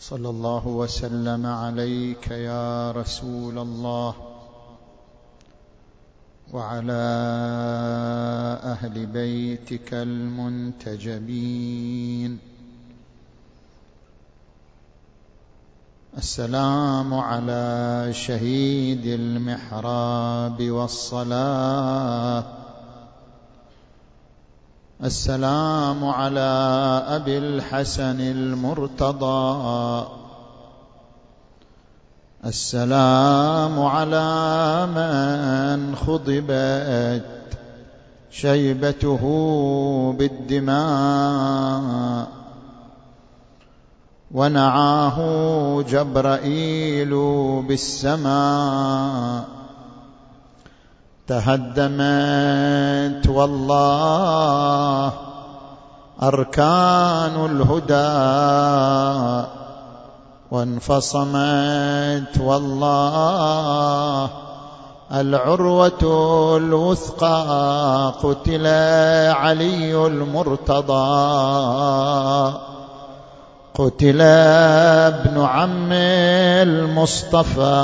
صلى الله وسلم عليك يا رسول الله وعلى أهل بيتك المنتجبين. السلام على شهيد المحراب والصلاة. السلام على أبي الحسن المرتضى. السلام على من خضبت شيبته بالدماء ونعاه جبرائيل بالسماء. تهدمت والله أركان الهدى وانفصمت والله العروة الوثقى قتل علي المرتضى قتل ابن عم المصطفى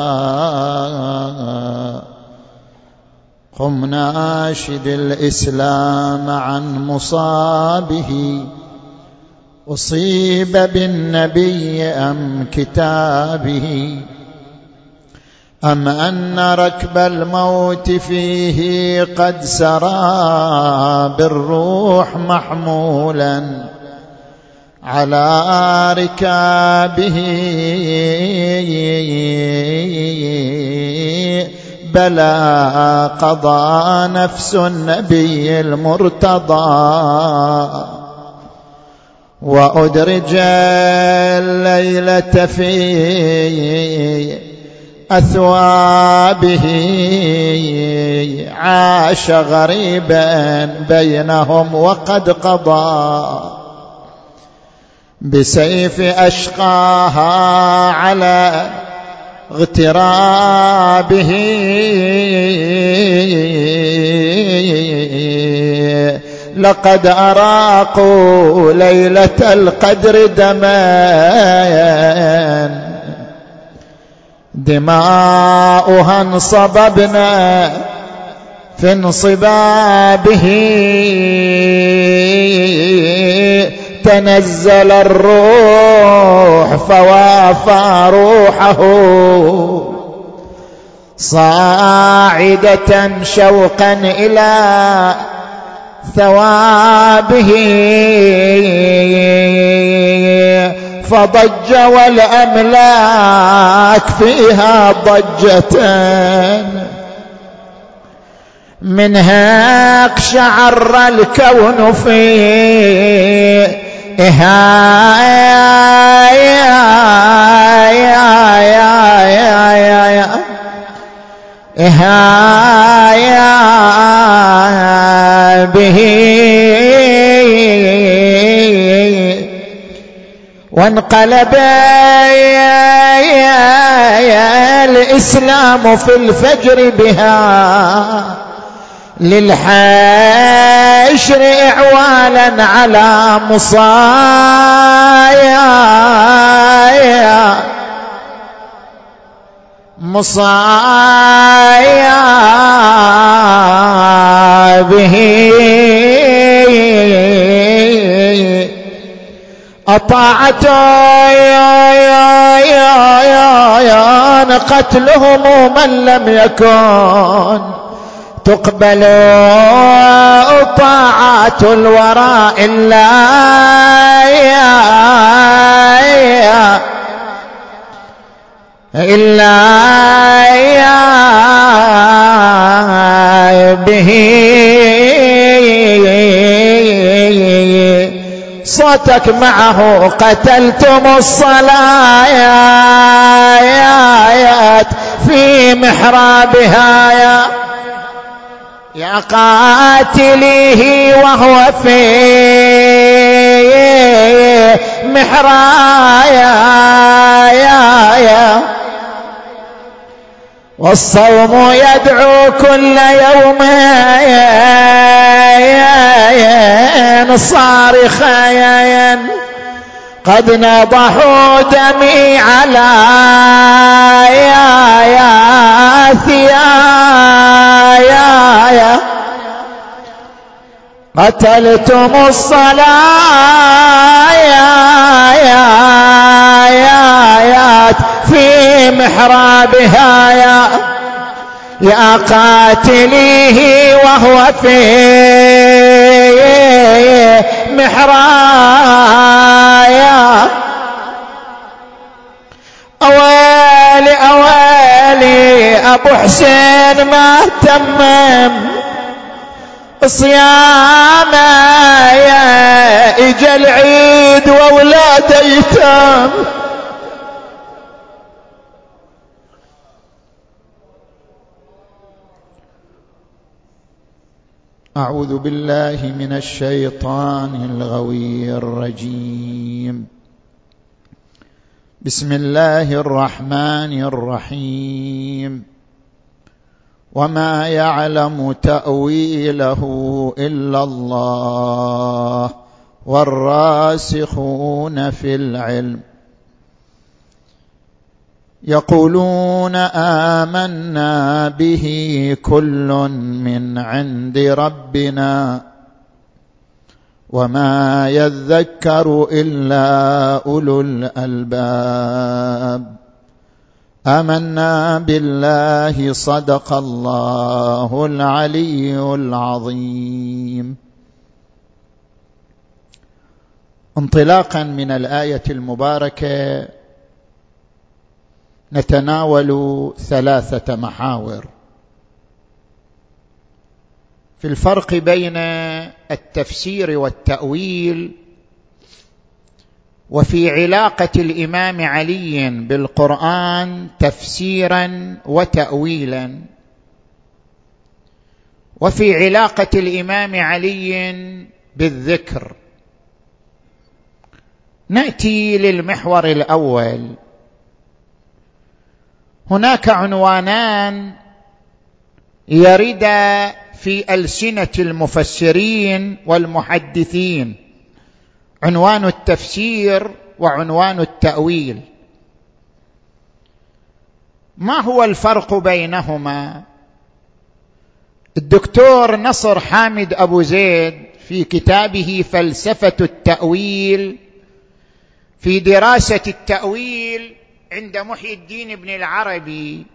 قم ناشد الإسلام عن مصابه. أصيب بالنبي أم كتابه. أم أن ركب الموت فيه قد سرى بالروح محمولا على ركابه. بلى قضى نفس النبي المرتضى. وأدرج الليلة في أثوابه عاش غريبا بينهم وقد قضى. بسيف أشقاها على اغترابه. لقد أراقوا ليلة القدر دمان دماؤها انصببنا في انصبابه. تنزل الروح فوافى روحه. صاعدة شوقا إلى ثوابه. فضج والأملاك فيها ضجة. منها اقشعر الكون فيه يا به وانقلب الإسلام في الفجر بها للحشر إعوالا على مصايا. مصايا به. يا يا يا قتلهم من لم يكن. تقبل طاعات الورى إلا إلا به. صوتك معه قتلتم الصلاة. في محرابها يا يا قاتليه وهو في محرايا يا يا. والصوم يدعو كل يوم صارخا قد نضحوا دمي على يا يا ثيا يا يا قتلتم الصلاة يا يا يا يا في محرابها يا يا قاتليه وهو في محرايا أويلي أويلي أبو حسين ما تمم صيامه يا اجى العيد واولاده يتام أعوذ بالله من الشيطان الغوي الرجيم. بسم الله الرحمن الرحيم. وما يعلم تأويله إلا الله والراسخون في العلم. يقولون آمنا به كل من عند ربنا وما يذكر إلا أولو الألباب. آمنا بالله صدق الله العلي العظيم. انطلاقا من الآية المباركة نتناول ثلاثة محاور. في الفرق بين التفسير والتأويل وفي علاقة الإمام علي بالقرآن تفسيرا وتاويلا وفي علاقة الإمام علي بالذكر. نأتي للمحور الأول. هناك عنوانان يردا في ألسنة المفسرين والمحدثين. عنوان التفسير وعنوان التأويل. ما هو الفرق بينهما؟ الدكتور نصر حامد أبو زيد في كتابه فلسفة التأويل في دراسة التأويل عند محي الدين بن العربي.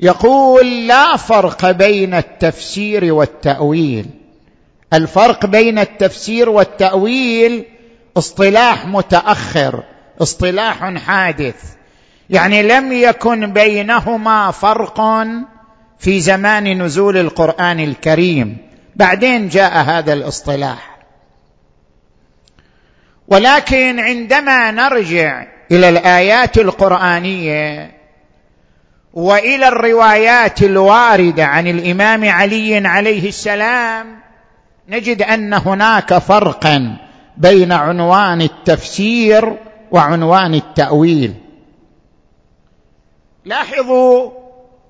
يقول لا فرق بين التفسير والتأويل. الفرق بين التفسير والتأويل اصطلاح متأخر اصطلاح حادث. يعني لم يكن بينهما فرق في زمان نزول القرآن الكريم. بعدين جاء هذا الاصطلاح. ولكن عندما نرجع إلى الآيات القرآنية وإلى الروايات الواردة عن الإمام علي عليه السلام نجد أن هناك فرقا بين عنوان التفسير وعنوان التأويل. لاحظوا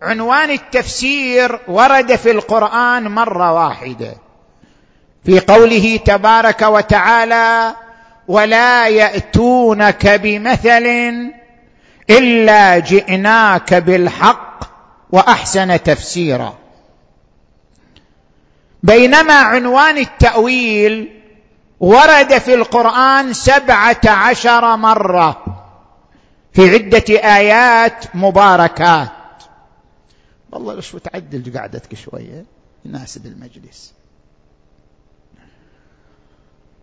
عنوان التفسير ورد في القرآن مرة واحدة في قوله تبارك وتعالى ولا يأتونك بمثل إلا جئناك بالحق وأحسن تفسيرا. بينما عنوان التأويل ورد في القرآن سبعة عشر مرة في عدة آيات مباركات. والله ليش تعدل قعدتك شوية يناسب المجلس.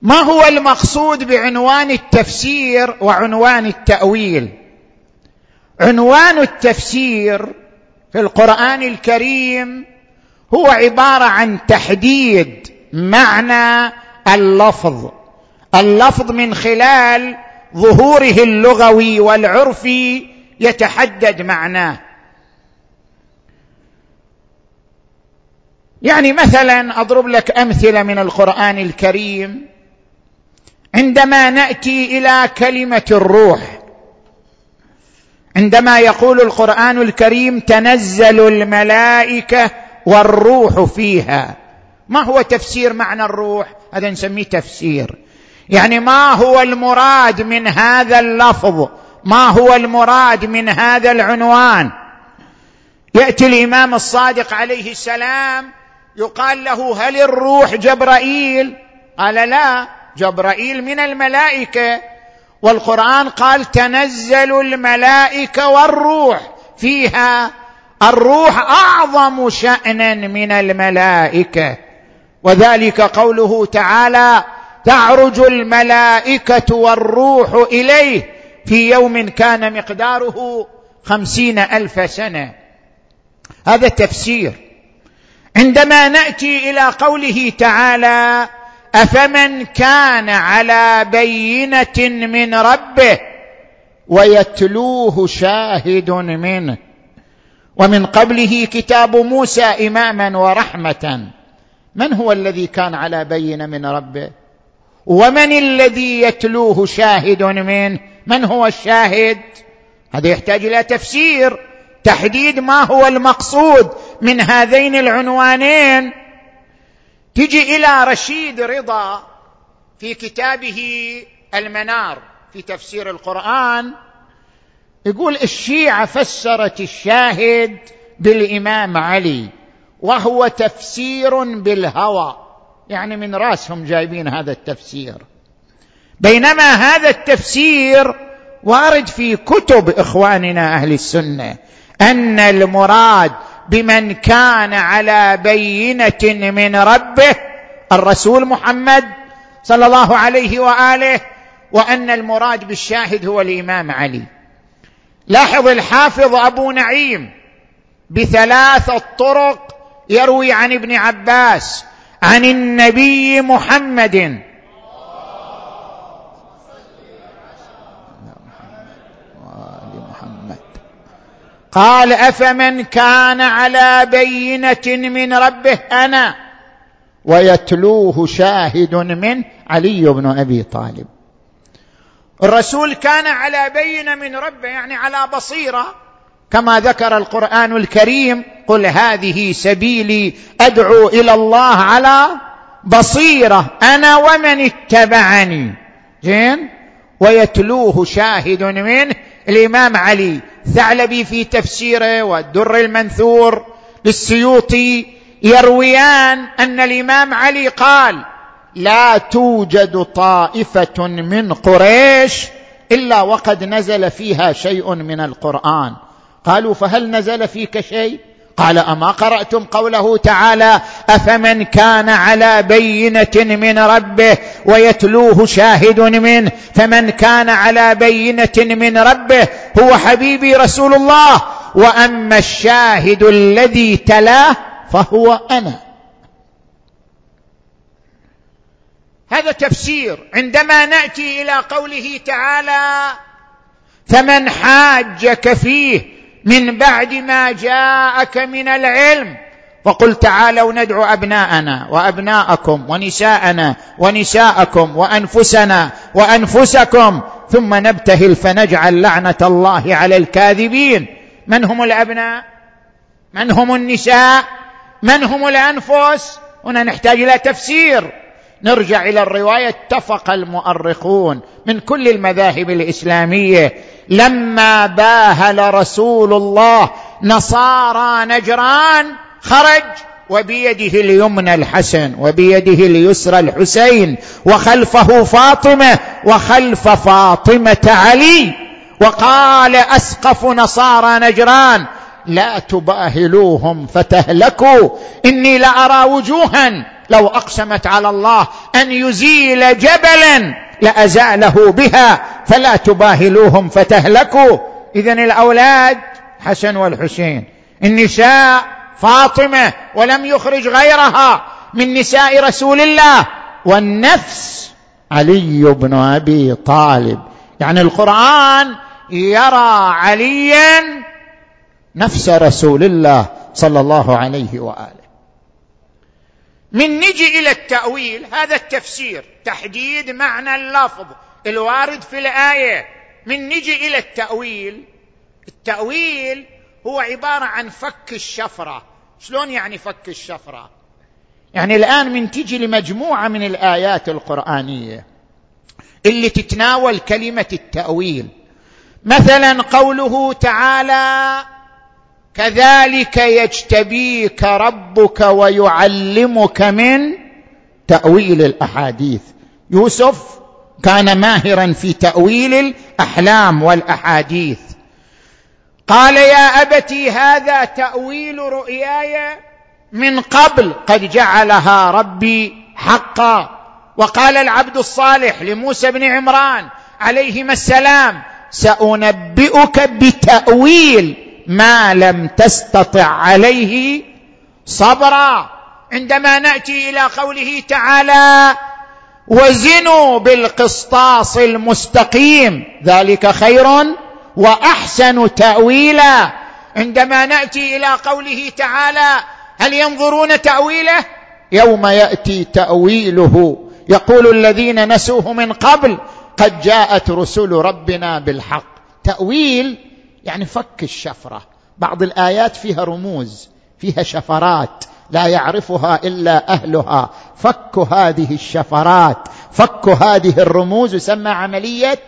ما هو المقصود بعنوان التفسير وعنوان التأويل؟ عنوان التفسير في القرآن الكريم هو عبارة عن تحديد معنى اللفظ. اللفظ من خلال ظهوره اللغوي والعرفي يتحدد معناه. يعني مثلا أضرب لك أمثلة من القرآن الكريم. عندما نأتي إلى كلمة الروح عندما يقول القرآن الكريم تنزل الملائكة والروح فيها. ما هو تفسير معنى الروح؟ هذا نسميه تفسير. يعني ما هو المراد من هذا اللفظ؟ ما هو المراد من هذا العنوان؟ يأتي الإمام الصادق عليه السلام يقال له هل الروح جبرائيل؟ قال لا. جبرائيل من الملائكة والقرآن قال تنزل الملائكة والروح فيها الروح أعظم شانا من الملائكة. وذلك قوله تعالى تعرج الملائكة والروح إليه في يوم كان مقداره خمسين ألف سنة. هذا التفسير عندما نأتي إلى قوله تعالى أفمن كان على بينة من ربه ويتلوه شاهد منه. ومن قبله كتاب موسى إماما ورحمة. من هو الذي كان على بين من ربه؟ ومن الذي يتلوه شاهد منه؟ من هو الشاهد؟ هذا يحتاج إلى تفسير تحديد ما هو المقصود من هذين العنوانين. تجي إلى رشيد رضا في كتابه المنار في تفسير القرآن يقول الشيعة فسرت الشاهد بالإمام علي وهو تفسير بالهوى. يعني من راسهم جايبين هذا التفسير. بينما هذا التفسير وارد في كتب إخواننا أهل السنة أن المراد بمن كان على بينة من ربه الرسول محمد صلى الله عليه وآله وأن المراد بالشاهد هو الإمام علي. لاحظ الحافظ أبو نعيم بثلاثه طرق يروي عن ابن عباس عن النبي محمد قال أفمن كان على بينة من ربه أنا ويتلوه شاهد منه علي بن أبي طالب. الرسول كان على بينة من ربه يعني على بصيرة كما ذكر القرآن الكريم قل هذه سبيلي أدعو إلى الله على بصيرة أنا ومن اتبعني. زين ويتلوه شاهد منه الإمام علي. ثعلبي في تفسيره والدر المنثور للسيوطي يرويان أن الإمام علي قال لا توجد طائفة من قريش إلا وقد نزل فيها شيء من القرآن. قالوا فهل نزل فيك شيء؟ قال أما قرأتم قوله تعالى أفمن كان على بينة من ربه ويتلوه شاهد منه فمن كان على بينة من ربه هو حبيبي رسول الله وأما الشاهد الذي تلاه فهو أنا. هذا تفسير. عندما نأتي إلى قوله تعالى فمن حاجك فيه من بعد ما جاءك من العلم. وقل تعالوا ندعو أبناءنا وأبناءكم ونساءنا ونساءكم وأنفسنا وأنفسكم ثم نبتهل فنجعل لعنة الله على الكاذبين. من هم الأبناء؟ من هم النساء؟ من هم الأنفس؟ هنا نحتاج إلى تفسير. نرجع إلى الرواية اتفق المؤرخون من كل المذاهب الإسلامية لما باهل رسول الله نصارى نجران خرج وبيده اليمنى الحسن وبيده اليسرى الحسين وخلفه فاطمة وخلف فاطمة علي وقال أسقف نصارى نجران لا تباهلوهم فتهلكوا إني لأرى وجوها لو أقسمت على الله أن يزيل جبلا لأزاله بها. فلا تباهلوهم فتهلكوا. اذا الأولاد حسن والحسين. النساء فاطمة ولم يخرج غيرها من نساء رسول الله. والنفس علي بن أبي طالب. يعني القرآن يرى عليا نفس رسول الله صلى الله عليه وآله. من نجي إلى التأويل هذا التفسير تحديد معنى اللفظ. الوارد في الآية. من نجي إلى التأويل. التأويل هو عبارة عن فك الشفرة. شلون يعني فك الشفرة؟ يعني الآن من تجي لمجموعة من الآيات القرآنية اللي تتناول كلمة التأويل. مثلا قوله تعالى كذلك يجتبيك ربك ويعلمك من تأويل الأحاديث. يوسف كان ماهرا في تأويل الأحلام والأحاديث. قال يا أبتي هذا تأويل رؤياي من قبل قد جعلها ربي حقا. وقال العبد الصالح لموسى بن عمران عليهما السلام سأنبئك بتأويل ما لم تستطع عليه صبرا. عندما نأتي إلى قوله تعالى وزنوا بالقسطاس المستقيم. ذلك خير وأحسن تأويلا. عندما نأتي إلى قوله تعالى هل ينظرون تأويله؟ يوم يأتي تأويله. يقول الذين نسوه من قبل قد جاءت رسل ربنا بالحق. تأويل يعني فك الشفرة. بعض الآيات فيها رموز فيها شفرات. لا يعرفها إلا أهلها. فك هذه الشفرات. فك هذه الرموز. يسمى عملية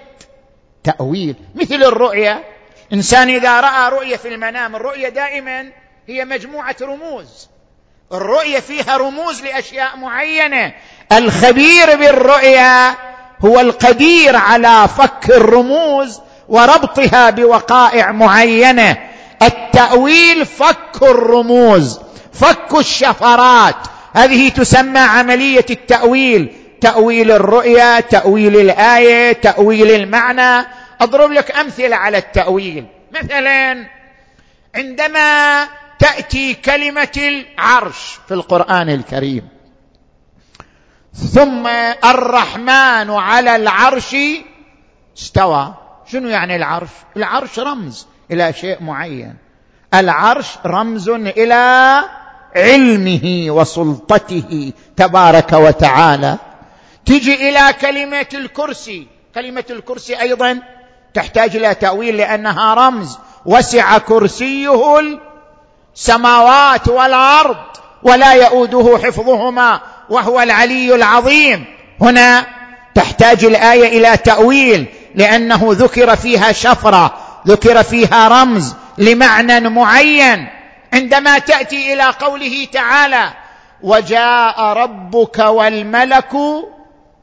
تأويل. مثل الرؤية. إنسان إذا رأى رؤية في المنام الرؤية دائما هي مجموعة رموز. الرؤية فيها رموز لأشياء معينة. الخبير بالرؤيا هو القدير على فك الرموز وربطها بوقائع معينة. التأويل فك الرموز. فك الشفرات. هذه تسمى عملية التأويل. تأويل الرؤيا تأويل الآية تأويل المعنى. أضرب لك أمثلة على التأويل. مثلا عندما تأتي كلمة العرش في القرآن الكريم ثم الرحمن على العرش استوى. شنو يعني العرش؟ العرش رمز إلى شيء معين. العرش رمز إلى علمه وسلطته تبارك وتعالى. تجي إلى كلمة الكرسي. كلمة الكرسي أيضا تحتاج إلى تأويل لأنها رمز. وسع كرسيه السماوات والأرض ولا يؤوده حفظهما وهو العلي العظيم. هنا تحتاج الآية إلى تأويل لأنه ذكر فيها شفرة ذكر فيها رمز لمعنى معين. عندما تأتي إلى قوله تعالى وجاء ربك والملك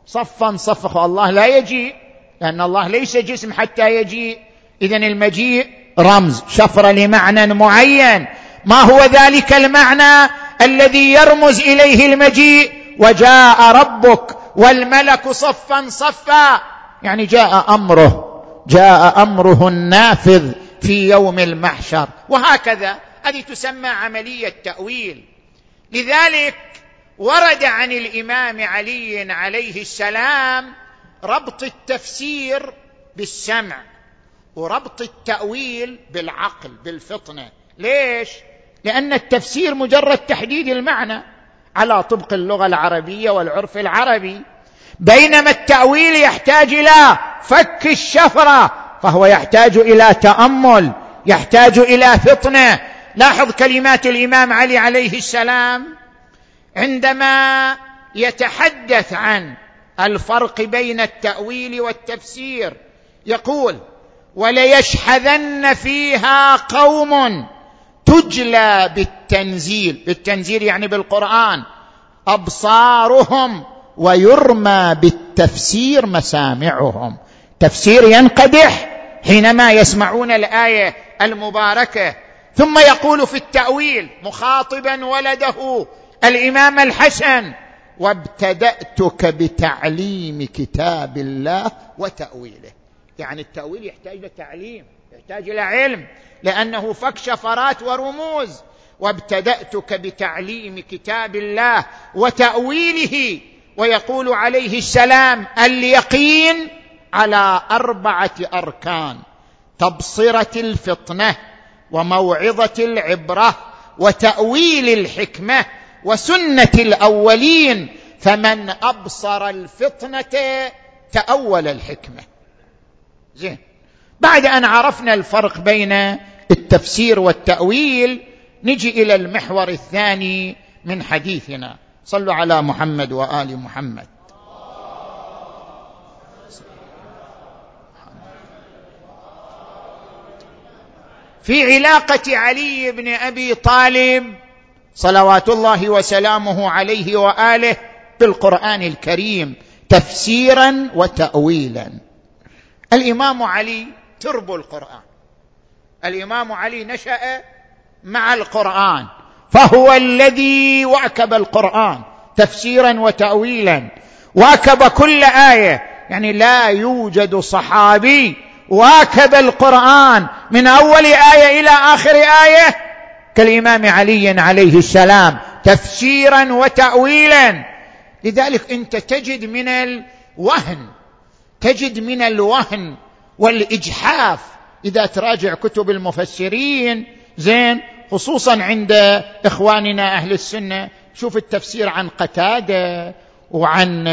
صفا صفا. الله لا يجيء لأن الله ليس جسم حتى يجيء. اذا المجيء رمز شفرة لمعنى معين. ما هو ذلك المعنى الذي يرمز إليه المجيء؟ وجاء ربك والملك صفا صفا. يعني جاء أمره جاء أمره النافذ في يوم المحشر. وهكذا هذه تسمى عملية تأويل. لذلك ورد عن الإمام علي عليه السلام ربط التفسير بالسمع وربط التأويل بالعقل بالفطنة. ليش؟ لأن التفسير مجرد تحديد المعنى على طبق اللغة العربية والعرف العربي. بينما التأويل يحتاج إلى فك الشفرة فهو يحتاج إلى تأمل يحتاج إلى فطنة. لاحظ كلمات الإمام علي عليه السلام عندما يتحدث عن الفرق بين التأويل والتفسير. يقول وليشحذن فيها قوم تجلى بالتنزيل. بالتنزيل يعني بالقرآن. أبصارهم ويرمى بالتفسير مسامعهم. تفسير ينقدح حينما يسمعون الآية المباركة. ثم يقول في التأويل مخاطبا ولده الإمام الحسن وابتدأتك بتعليم كتاب الله وتأويله. يعني التأويل يحتاج إلى تعليم يحتاج إلى علم لأنه فك شفرات ورموز. وابتدأتك بتعليم كتاب الله وتأويله. ويقول عليه السلام اليقين على أربعة أركان تبصرة الفطنة وموعظة العبرة وتأويل الحكمة وسنة الأولين فمن أبصر الفطنه تأول الحكمة. زين. بعد أن عرفنا الفرق بين التفسير والتأويل نجي إلى المحور الثاني من حديثنا. صلوا على محمد وآل محمد. في علاقة علي بن أبي طالب صلوات الله وسلامه عليه وآله بالقران الكريم تفسيرا وتاويلا. الإمام علي ترب القرآن. الإمام علي نشأ مع القرآن فهو الذي واكب القرآن تفسيرا وتاويلا. واكب كل آية يعني لا يوجد صحابي واكب القرآن من أول آية إلى آخر آية كالإمام علي عليه السلام تفسيرا وتاويلا. لذلك أنت تجد من الوهن تجد من الوهن والإجحاف. إذا تراجع كتب المفسرين زين خصوصا عند إخواننا أهل السنة شوف التفسير عن قتادة وعن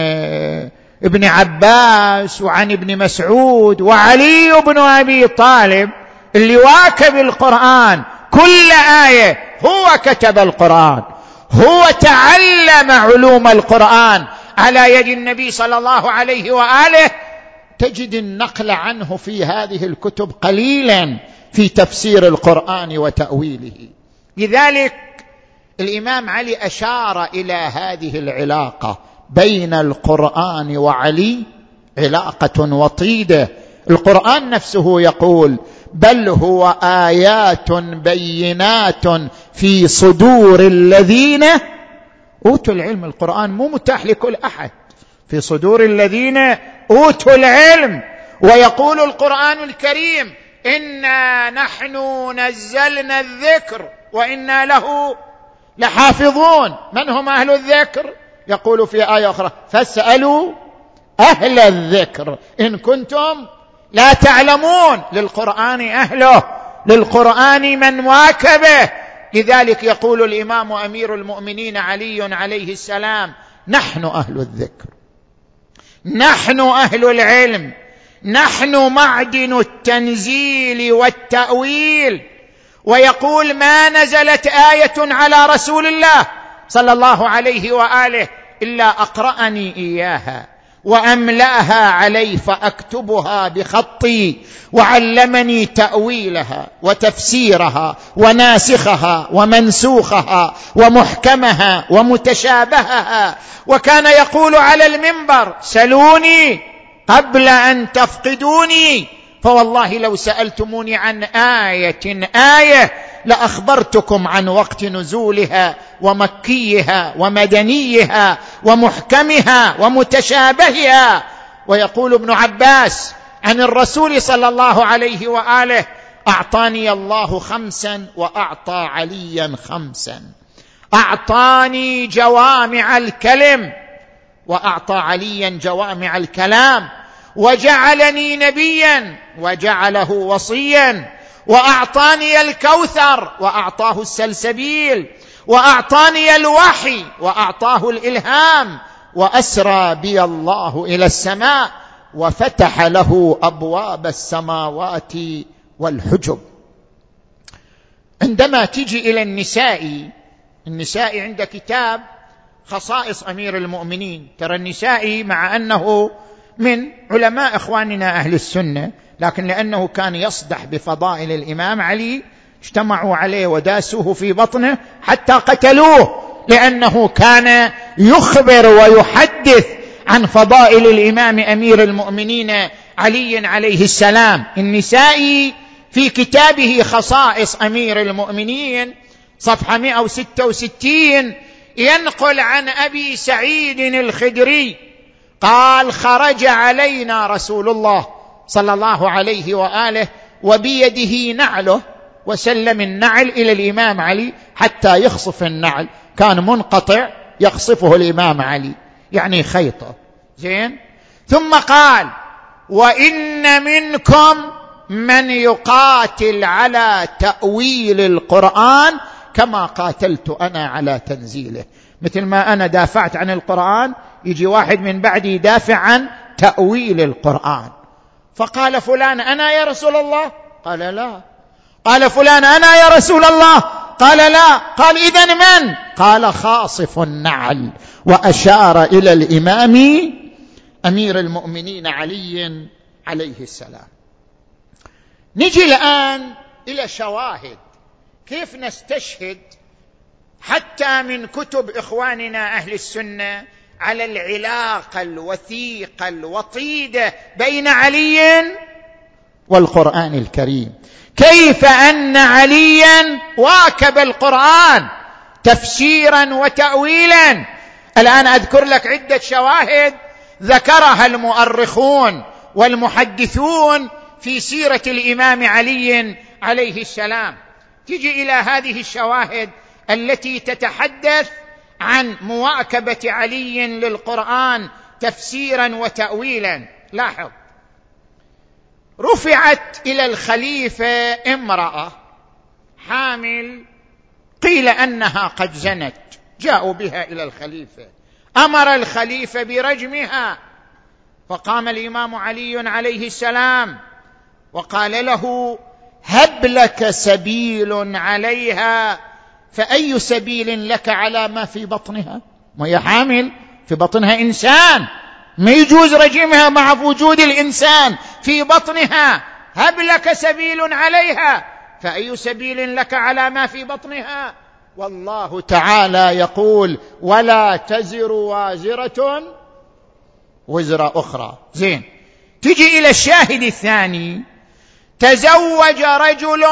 ابن عباس وعن ابن مسعود وعلي بن أبي طالب اللي واكب القرآن كل آية هو كتب القرآن. هو تعلم علوم القرآن. على يد النبي صلى الله عليه وآله. تجد النقل عنه في هذه الكتب قليلا في تفسير القرآن وتأويله. لذلك الإمام علي أشار إلى هذه العلاقة. بين القرآن وعلي علاقة وطيدة. القرآن نفسه يقول بل هو آيات بينات في صدور الذين أوتوا العلم. القرآن مو متاح لكل أحد. في صدور الذين أوتوا العلم. ويقول القرآن الكريم إنا نحن نزلنا الذكر وإنا له لحافظون. من هم أهل الذكر؟ يقول في آية أخرى فاسألوا أهل الذكر. إن كنتم لا تعلمون للقرآن أهله للقرآن من واكبه. لذلك يقول الإمام أمير المؤمنين علي عليه السلام نحن أهل الذكر. نحن أهل العلم. نحن معدن التنزيل والتأويل. ويقول ما نزلت آية على رسول الله؟ صلى الله عليه وآله إلا أقرأني إياها وأملاها علي فأكتبها بخطي وعلمني تأويلها وتفسيرها وناسخها ومنسوخها ومحكمها ومتشابهها. وكان يقول على المنبر سلوني قبل أن تفقدوني. فوالله لو سألتموني عن آية آية لأخبرتكم عن وقت نزولها ومكيها ومدنيها ومحكمها ومتشابهها. ويقول ابن عباس عن الرسول صلى الله عليه وآله أعطاني الله خمسا وأعطى عليا خمسا. أعطاني جوامع الكلم وأعطى عليا جوامع الكلام. وجعلني نبيا وجعله وصيا. وأعطاني الكوثر وأعطاه السلسبيل وأعطاني الوحي وأعطاه الإلهام وأسرى بي الله إلى السماء وفتح له أبواب السماوات والحجب. عندما تجي إلى النساء النساء عند كتاب خصائص أمير المؤمنين. ترى النساء مع أنه من علماء إخواننا أهل السنة لكن لأنه كان يصدح بفضائل الإمام علي اجتمعوا عليه وداسوه في بطنه حتى قتلوه لأنه كان يخبر ويحدث عن فضائل الإمام أمير المؤمنين علي عليه السلام. النسائي في كتابه خصائص أمير المؤمنين صفحة 166 ينقل عن أبي سعيد الخدري قال خرج علينا رسول الله صلى الله عليه وآله وبيده نعله وسلم النعل إلى الإمام علي حتى يخصف النعل. كان منقطع يخصفه الإمام علي. يعني خيطة. زين؟ ثم قال وإن منكم من يقاتل على تأويل القرآن كما قاتلت أنا على تنزيله. مثل ما أنا دافعت عن القرآن يجي واحد من بعدي يدافع عن تأويل القرآن. فقال فلان أنا يا رسول الله؟ قال لا. قال فلان أنا يا رسول الله؟ قال لا. قال اذا من؟ قال خاصف النعل. وأشار إلى الإمام أمير المؤمنين علي عليه السلام. نجي الآن إلى شواهد. كيف نستشهد حتى من كتب إخواننا أهل السنة على العلاقه الوثيقه الوطيده بين علي والقرآن الكريم. كيف أن عليا واكب القرآن تفسيرا وتاويلا؟ الآن أذكر لك عدة شواهد ذكرها المؤرخون والمحدثون في سيرة الإمام علي عليه السلام. تجي إلى هذه الشواهد التي تتحدث عن مواكبة علي للقرآن تفسيرا وتاويلا. لاحظ. رفعت إلى الخليفة امرأة حامل قيل أنها قد زنت جاءوا بها إلى الخليفة. أمر الخليفة برجمها فقام الإمام علي عليه السلام وقال له هب لك سبيل عليها. فأي سبيل لك على ما في بطنها؟ وهي حامل في بطنها إنسان. ما يجوز رجمها مع وجود الإنسان في بطنها. هب لك سبيل عليها. فأي سبيل لك على ما في بطنها؟ والله تعالى يقول ولا تزر وازرة وزر أخرى. زين. تجي إلى الشاهد الثاني. تزوج رجل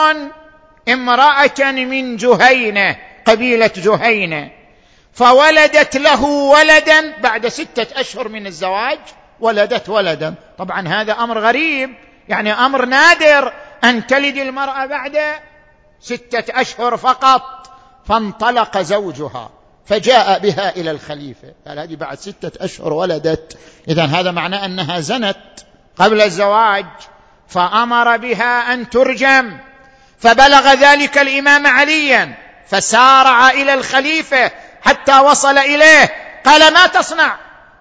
امرأة من جهينة قبيلة جهينة فولدت له ولدا بعد ستة أشهر من الزواج ولدت ولدا. طبعا هذا أمر غريب يعني أمر نادر. أن تلد المرأة بعد ستة أشهر فقط فانطلق زوجها فجاء بها إلى الخليفة. قال هذه بعد ستة أشهر ولدت. اذا هذا معناه أنها زنت قبل الزواج فأمر بها أن ترجم. فبلغ ذلك الإمام عليا فسارع إلى الخليفة حتى وصل إليه. قال ما تصنع؟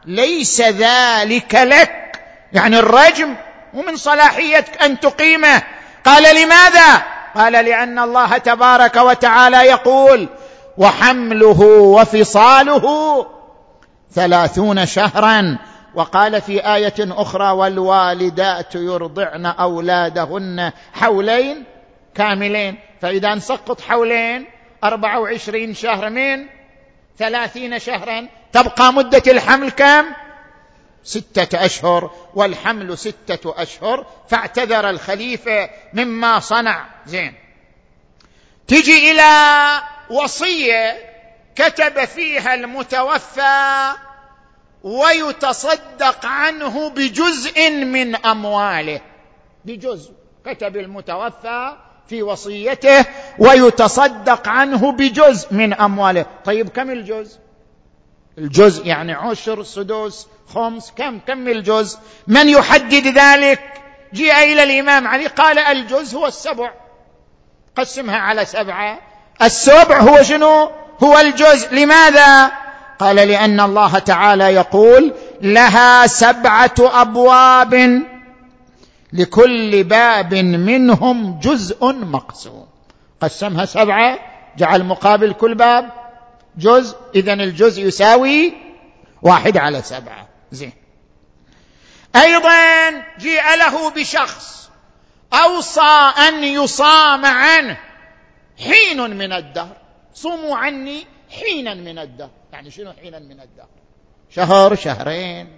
ليس ذلك لك. يعني الرجم ومن صلاحيتك أن تقيمه. قال لماذا؟ قال لأن الله تبارك وتعالى يقول وحمله وفصاله ثلاثون شهرا. وقال في آية أخرى والوالدات يرضعن أولادهن حولين كاملين. فإذا نسقط حولين أربعة وعشرين شهر من ثلاثين شهرا تبقى مدة الحمل كم؟ ستة أشهر. والحمل ستة أشهر. فاعتذر الخليفة مما صنع. زين. تجي إلى وصية كتب فيها المتوفى ويتصدق عنه بجزء من أمواله. بجزء. كتب المتوفى في وصيته ويتصدق عنه بجزء من أمواله. طيب كم الجزء؟ الجزء يعني عشر سدوس خمس كم؟ كم الجزء؟ من يحدد ذلك؟ جيء إلى الإمام علي قال الجزء هو السبع. قسمها على سبعة. السبع هو شنو؟ هو الجزء. لماذا؟ قال لأن الله تعالى يقول لها سبعة أبواب. لكل باب منهم جزء مقسوم. قسمها سبعة جعل مقابل كل باب جزء اذا الجزء يساوي واحد على سبعة. زين. أيضا جيء له بشخص أوصى أن يصام عنه حين من الدهر. صوموا عني حينا من الدهر. يعني شنو حينا من الدهر؟ شهر شهرين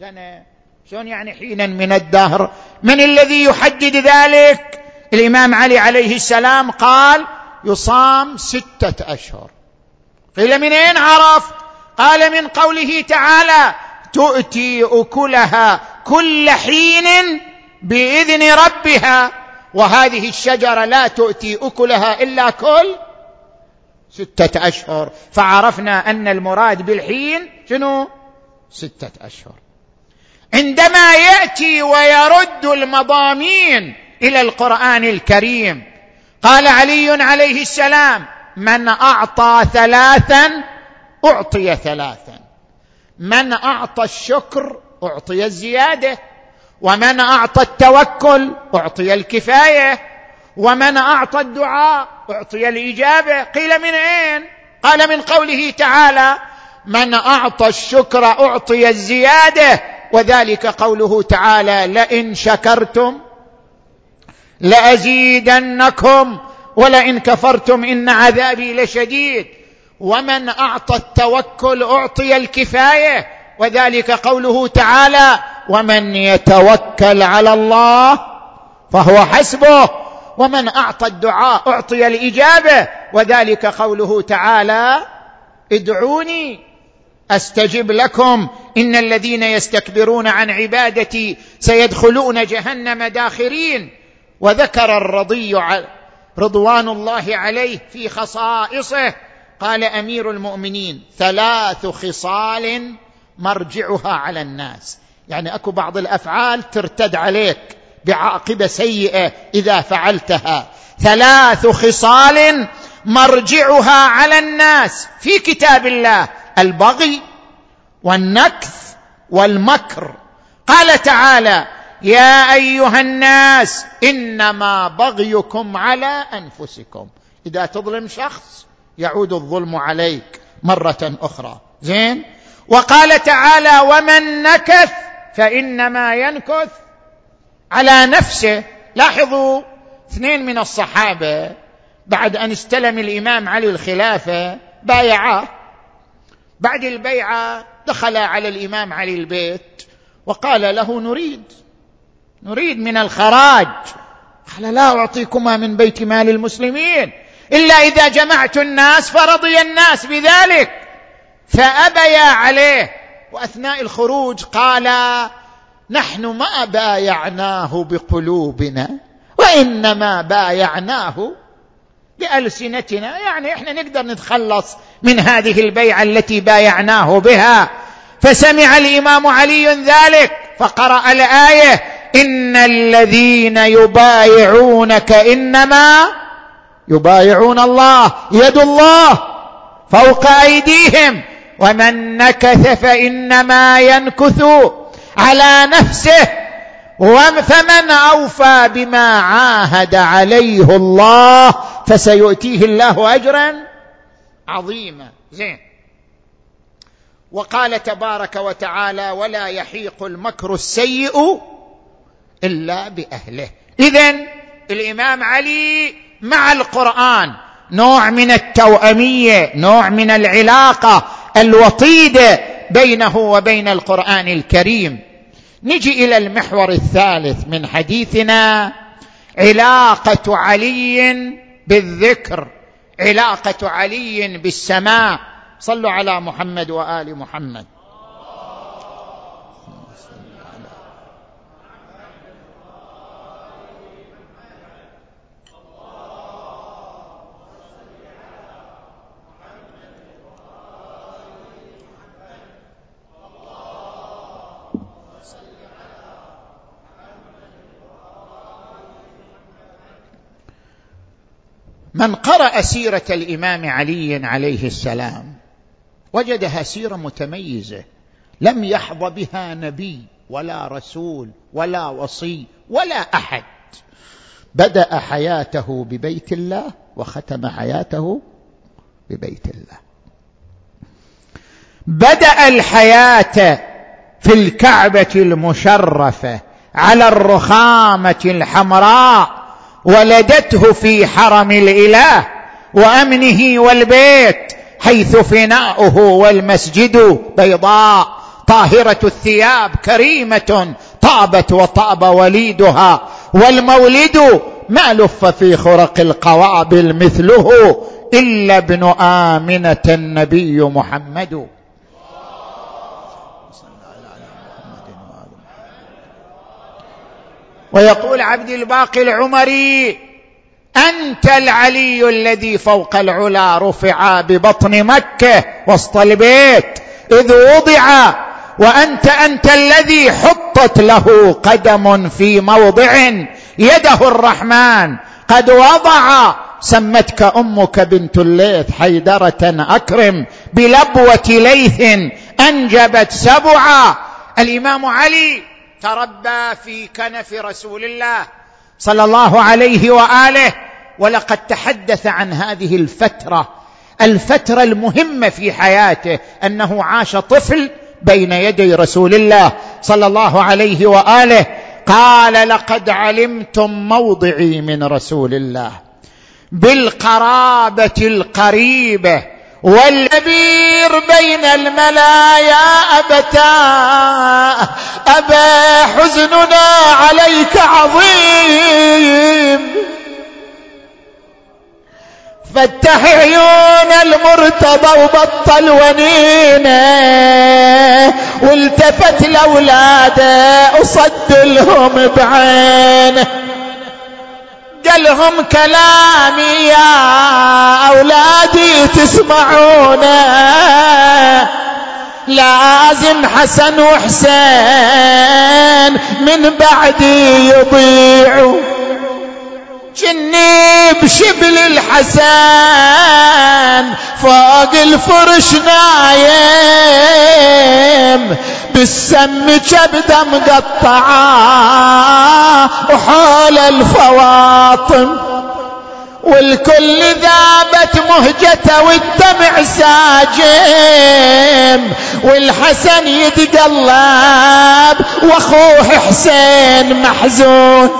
سنة. شلون يعني حينا من الدهر؟ من الذي يحدد ذلك؟ الإمام علي عليه السلام قال يصام ستة أشهر. قيل من أين عرف؟ قال من قوله تعالى تؤتي أكلها كل حين بإذن ربها. وهذه الشجرة لا تؤتي أكلها إلا كل ستة أشهر. فعرفنا أن المراد بالحين شنو؟ ستة أشهر. عندما يأتي ويرد المضامين إلى القرآن الكريم. قال علي عليه السلام من أعطى ثلاثا أعطي ثلاثا. من أعطى الشكر أعطي الزيادة. ومن أعطى التوكل أعطي الكفاية. ومن أعطى الدعاء أعطي الإجابة. قيل من أين؟ قال من قوله تعالى من أعطى الشكر أعطي الزيادة. وذلك قوله تعالى لئن شكرتم لأزيدنكم ولئن كفرتم إن عذابي لشديد. ومن أعطى التوكل أعطي الكفاية. وذلك قوله تعالى ومن يتوكل على الله فهو حسبه. ومن أعطى الدعاء أعطي الإجابة. وذلك قوله تعالى ادعوني أستجب لكم إن الذين يستكبرون عن عبادتي سيدخلون جهنم داخرين. وذكر الرضي رضوان الله عليه في خصائصه. قال أمير المؤمنين ثلاث خصال مرجعها على الناس. يعني أكو بعض الأفعال ترتد عليك بعاقبة سيئة إذا فعلتها. ثلاث خصال مرجعها على الناس في كتاب الله. البغي والنكث والمكر. قال تعالى يا أيها الناس إنما بغيكم على أنفسكم. إذا تظلم شخص يعود الظلم عليك مرة أخرى. زين؟ وقال تعالى ومن نكث فإنما ينكث على نفسه. لاحظوا اثنين من الصحابة بعد أن استلم الإمام علي الخلافة بايعاه. بعد البيعة دخل على الإمام علي البيت وقال له نريد نريد من الخراج. قال لا أعطيكما من بيت مال المسلمين إلا إذا جمعت الناس فرضي الناس بذلك. فأبيا عليه وأثناء الخروج قال نحن ما بايعناه بقلوبنا وإنما بايعناه بألسنتنا. يعني إحنا نقدر نتخلص من هذه البيعة التي بايعناه بها. فسمع الإمام علي ذلك فقرأ الآية إن الذين يبايعونك إنما يبايعون الله يد الله فوق أيديهم ومن نكث فإنما ينكث على نفسه فمن أوفى بما عاهد عليه الله فسيؤتيه الله اجرا عظيما. زين. وقال تبارك وتعالى ولا يحيق المكر السيء إلا بأهله. اذا الإمام علي مع القرآن نوع من التوأمية نوع من العلاقة الوطيدة بينه وبين القرآن الكريم. نجي إلى المحور الثالث من حديثنا علاقة علي بالذكر علاقة علي بالسماء. صلوا على محمد وآل محمد. من قرأ سيرة الإمام علي عليه السلام وجدها سيرة متميزة. لم يحظ بها نبي ولا رسول ولا وصي ولا أحد. بدأ حياته ببيت الله وختم حياته ببيت الله. بدأ الحياة في الكعبة المشرفة على الرخامة الحمراء ولدته في حرم الإله وأمنه والبيت حيث فناؤه والمسجد بيضاء طاهرة الثياب كريمة طابت وطاب وليدها والمولد ما لف في خرق القوابل مثله إلا ابن آمنة النبي محمد. ويقول عبد الباقي العمري أنت العلي الذي فوق العلا رفع ببطن مكة وسط البيت إذ وضع وأنت أنت الذي حطت له قدم في موضع يده الرحمن. قد وضع سمتك أمك بنت الليث حيدرة أكرم بلبوة ليث أنجبت سبعا الإمام علي تربى في كنف رسول الله. صلى الله عليه وآله. ولقد تحدث عن هذه الفترة الفترة المهمة في حياته أنه عاش طفل بين يدي رسول الله صلى الله عليه وآله. قال لقد علمتم موضعي من رسول الله بالقرابة القريبة والكبير بين الملا يا أبتاه أبا حزننا عليك عظيم. فتح عيون المرتضى وبطل ونينه والتفت لاولاده وصد لهم بعينه قال لهم كلامي يا أولادي تسمعونه لازم حسن وحسين من بعدي يضيعوا جني بشبل الحسن فوق الفرش نايم. بالسم كبده مقطعة وحول الفواطم. والكل ذابت مهجته والدمع ساجم. والحسن يتقلب وأخوه حسين محزون.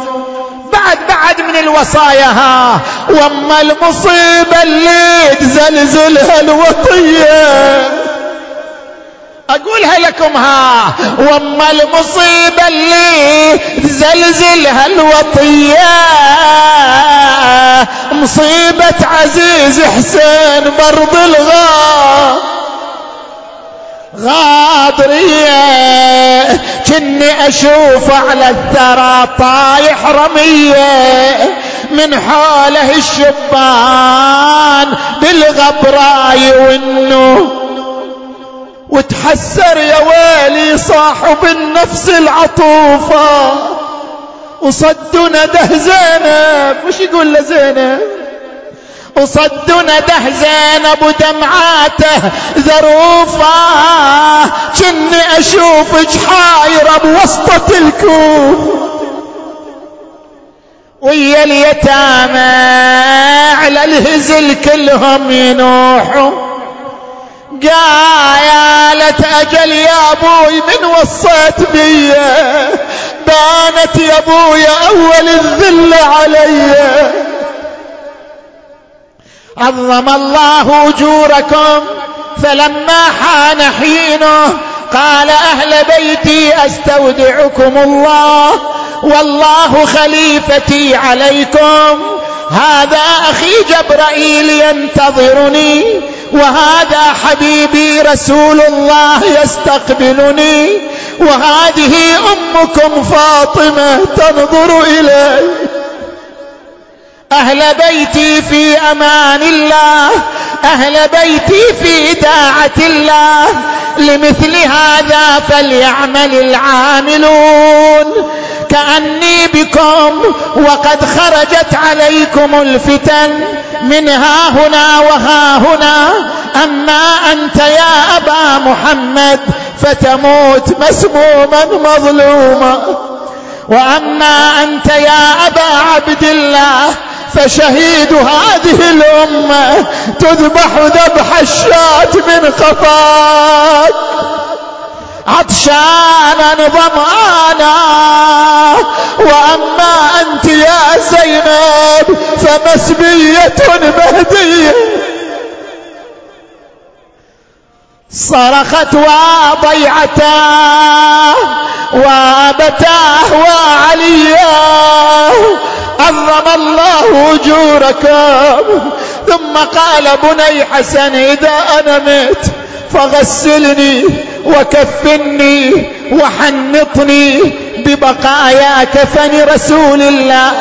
بعد بعد من الوصايا ها وأما المصيبة اللي تزلزلها الوطية. أقولها لكم ها وأما المصيبة اللي تزلزلها الوطية مصيبة عزيز حسين برض الغار غاضرية كني أشوف على الثرى طايح رمية من حوله الشبان بالغبراي والنور وتحسر يا ويلي صاحب النفس العطوفة. وصدنا ده زينب مش يقول لزينب وصدنا ده زينب ودمعاته ذروفة. كني اشوفك حايرة بوسطة الكوف. ويا اليتامى على الهزل كلهم ينوحوا. قالت أجل يا أبوي من وصيت بي؟ بانت يا أبوي أول الذل علي. عظم الله أجوركم فلما حان حينه قال أهل بيتي أستودعكم الله والله خليفتي عليكم. هذا أخي جبرائيل ينتظرني. وهذا حبيبي رسول الله يستقبلني وهذه أمكم فاطمة تنظر إلي. أهل بيتي في أمان الله أهل بيتي في داعة الله لمثل هذا فليعمل العاملون. كاني بكم وقد خرجت عليكم الفتن من ها هنا وها هنا. أما أنت يا أبا محمد فتموت مسموما مظلوما. وأما أنت يا أبا عبد الله فشهيد هذه الأمة تذبح ذبح الشاة من قفاك عطشانا ظمآنا وأما أنت يا زينب فمسبية مهدية. صرخت وضيعتاه وابتاه وعلياه عظم الله أجوركم. ثم قال بني حسن إذا أنا مت فغسلني. وكفني وحنطني ببقايا كفن رسول الله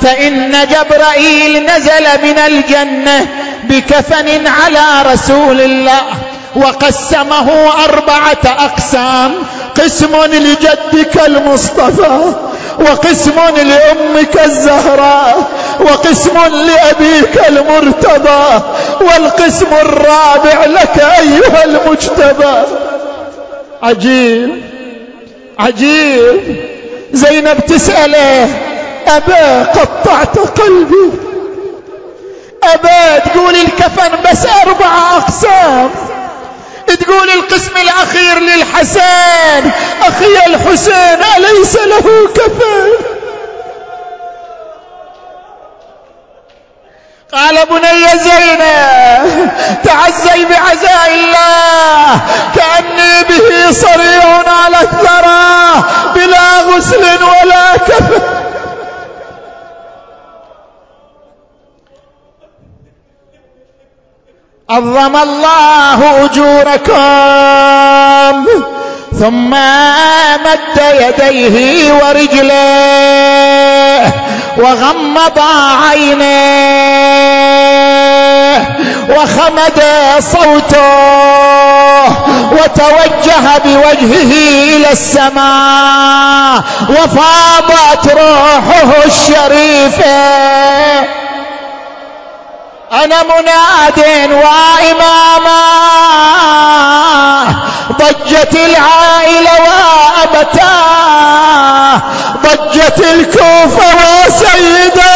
فإن جبرائيل نزل من الجنة بكفن على رسول الله وقسمه أربعة أقسام قسم لجدك المصطفى وقسم لأمك الزهراء وقسم لأبيك المرتضى والقسم الرابع لك أيها المجتبى. عجيب عجيب زينب تسأله أبا قطعت قلبي. أبا تقول الكفن بس أربع أقسام. تقول القسم الأخير للحسن أخي الحسين أليس له كفن؟ قال بني زينب تعزي بعزاء الله كأني به صريع على الثرى بلا غسل ولا كفن عظم الله أجوركم ثم مد يديه ورجليه وغمض عينيه. وخمد صوته وتوجه بوجهه إلى السماء وفاضت روحه الشريفه أنا مناد وإماما ضجت العائلة وأبتاه ضجت الكوفة وسيدا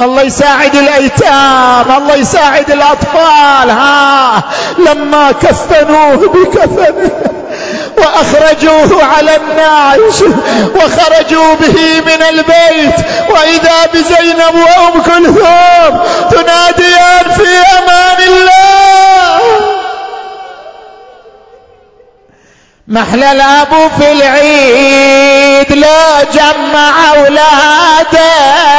الله يساعد الأيتام الله يساعد الأطفال ها. لما كفنوه بكفنه وأخرجوه على النعش وخرجوا به من البيت وإذا بزينب وأم كلثوم تناديان في أمان الله. محلى الابو في العيد لا جمع أولاده.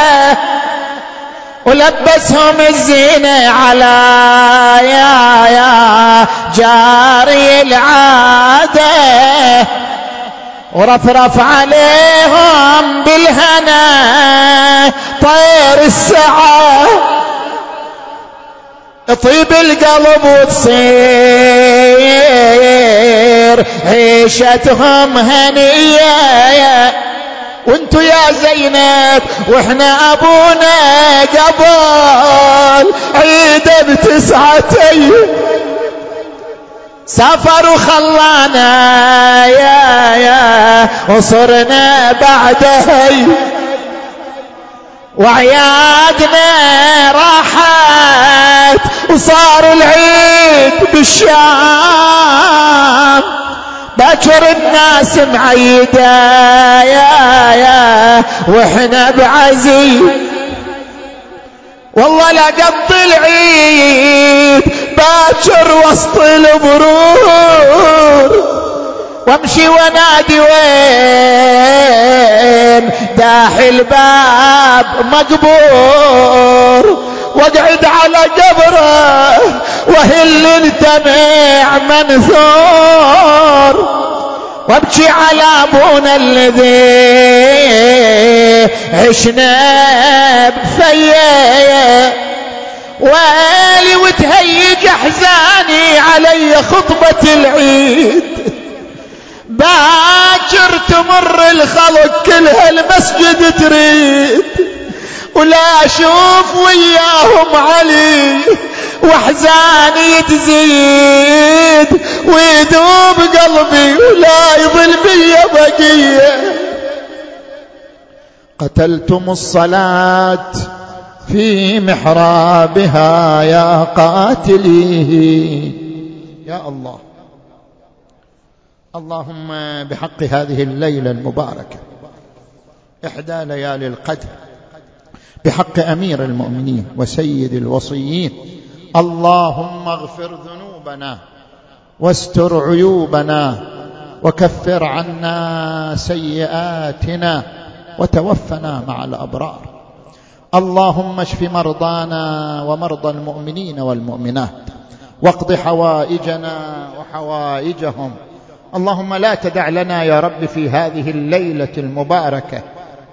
ولبسهم الزينة على يا يا جاري العادة. ورفرف عليهم بالهنا طير السعى طيب القلب وتصير عيشتهم هنية. وانتو يا زينب وإحنا ابونا قبل عيد بتسعتي سافر وخلانا يا يا وصرنا بعدها وعيادنا راحت وصار العيد بالشام. باكر الناس معيدة يا يا وإحنا بعزي والله لا قط العيد باكر وسط البرور وامشي ونادي وين؟ داحي الباب مقبور. واقعد على قبره وهل الدمع منثور. وابكي على أبونا الذي عشنا بفيه ويلي وتهيج أحزاني علي خطبة العيد. باكر تمر الخلق كلها المسجد تريد. ولا أشوف وياهم علي وأحزاني تزيد ويذوب قلبي ولا يظل بي بقية. قتلتم الصلاة في محرابها يا قاتليه يا الله. اللهم بحق هذه الليلة المباركة. إحدى ليالي القدر. بحق أمير المؤمنين وسيد الوصيين. اللهم اغفر ذنوبنا واستر عيوبنا وكفر عنا سيئاتنا وتوفنا مع الأبرار. اللهم اشف مرضانا ومرضى المؤمنين والمؤمنات واقض حوائجنا وحوائجهم. اللهم لا تدع لنا يا رب في هذه الليلة المباركة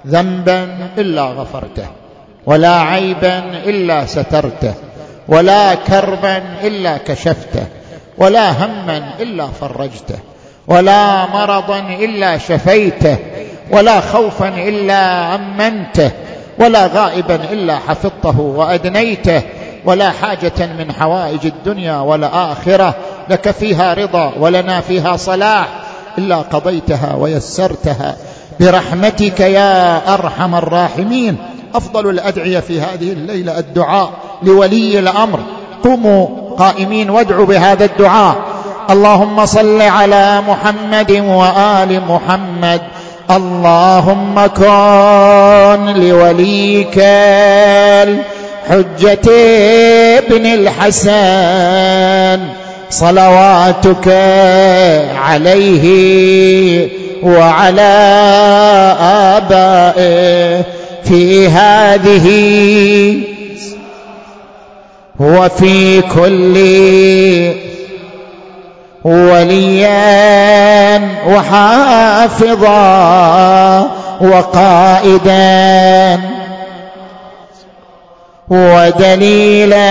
ذنبا إلا غفرته. ولا عيبا إلا سترته ولا كربا إلا كشفته ولا هما إلا فرجته ولا مرضا إلا شفيته ولا خوفا إلا أمنته ولا غائبا إلا حفظته وأدنيته ولا حاجة من حوائج الدنيا والاخره لك فيها رضا ولنا فيها صلاح إلا قضيتها ويسرتها. برحمتك يا أرحم الراحمين. أفضل الأدعية في هذه الليلة الدعاء لولي الأمر. قوموا قائمين وادعوا بهذا الدعاء. اللهم صل على محمد وآل محمد. اللهم كن لوليك الحجة ابن الحسن. صلواتك عليه وعلى آبائه. في هذه وفي كل وليا وحافظا وقائدا ودليلا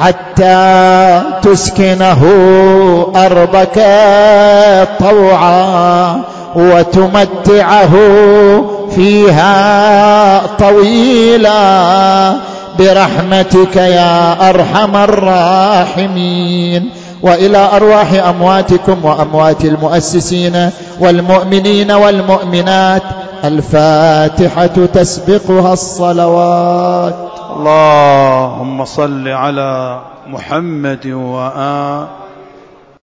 حتى تسكنه أرضك طوعا. وتمتعه فيها طويلا. برحمتك يا أرحم الراحمين. وإلى أرواح أمواتكم وأموات المؤسسين والمؤمنين والمؤمنات الفاتحة تسبقها الصلوات. اللهم صل على محمد وآل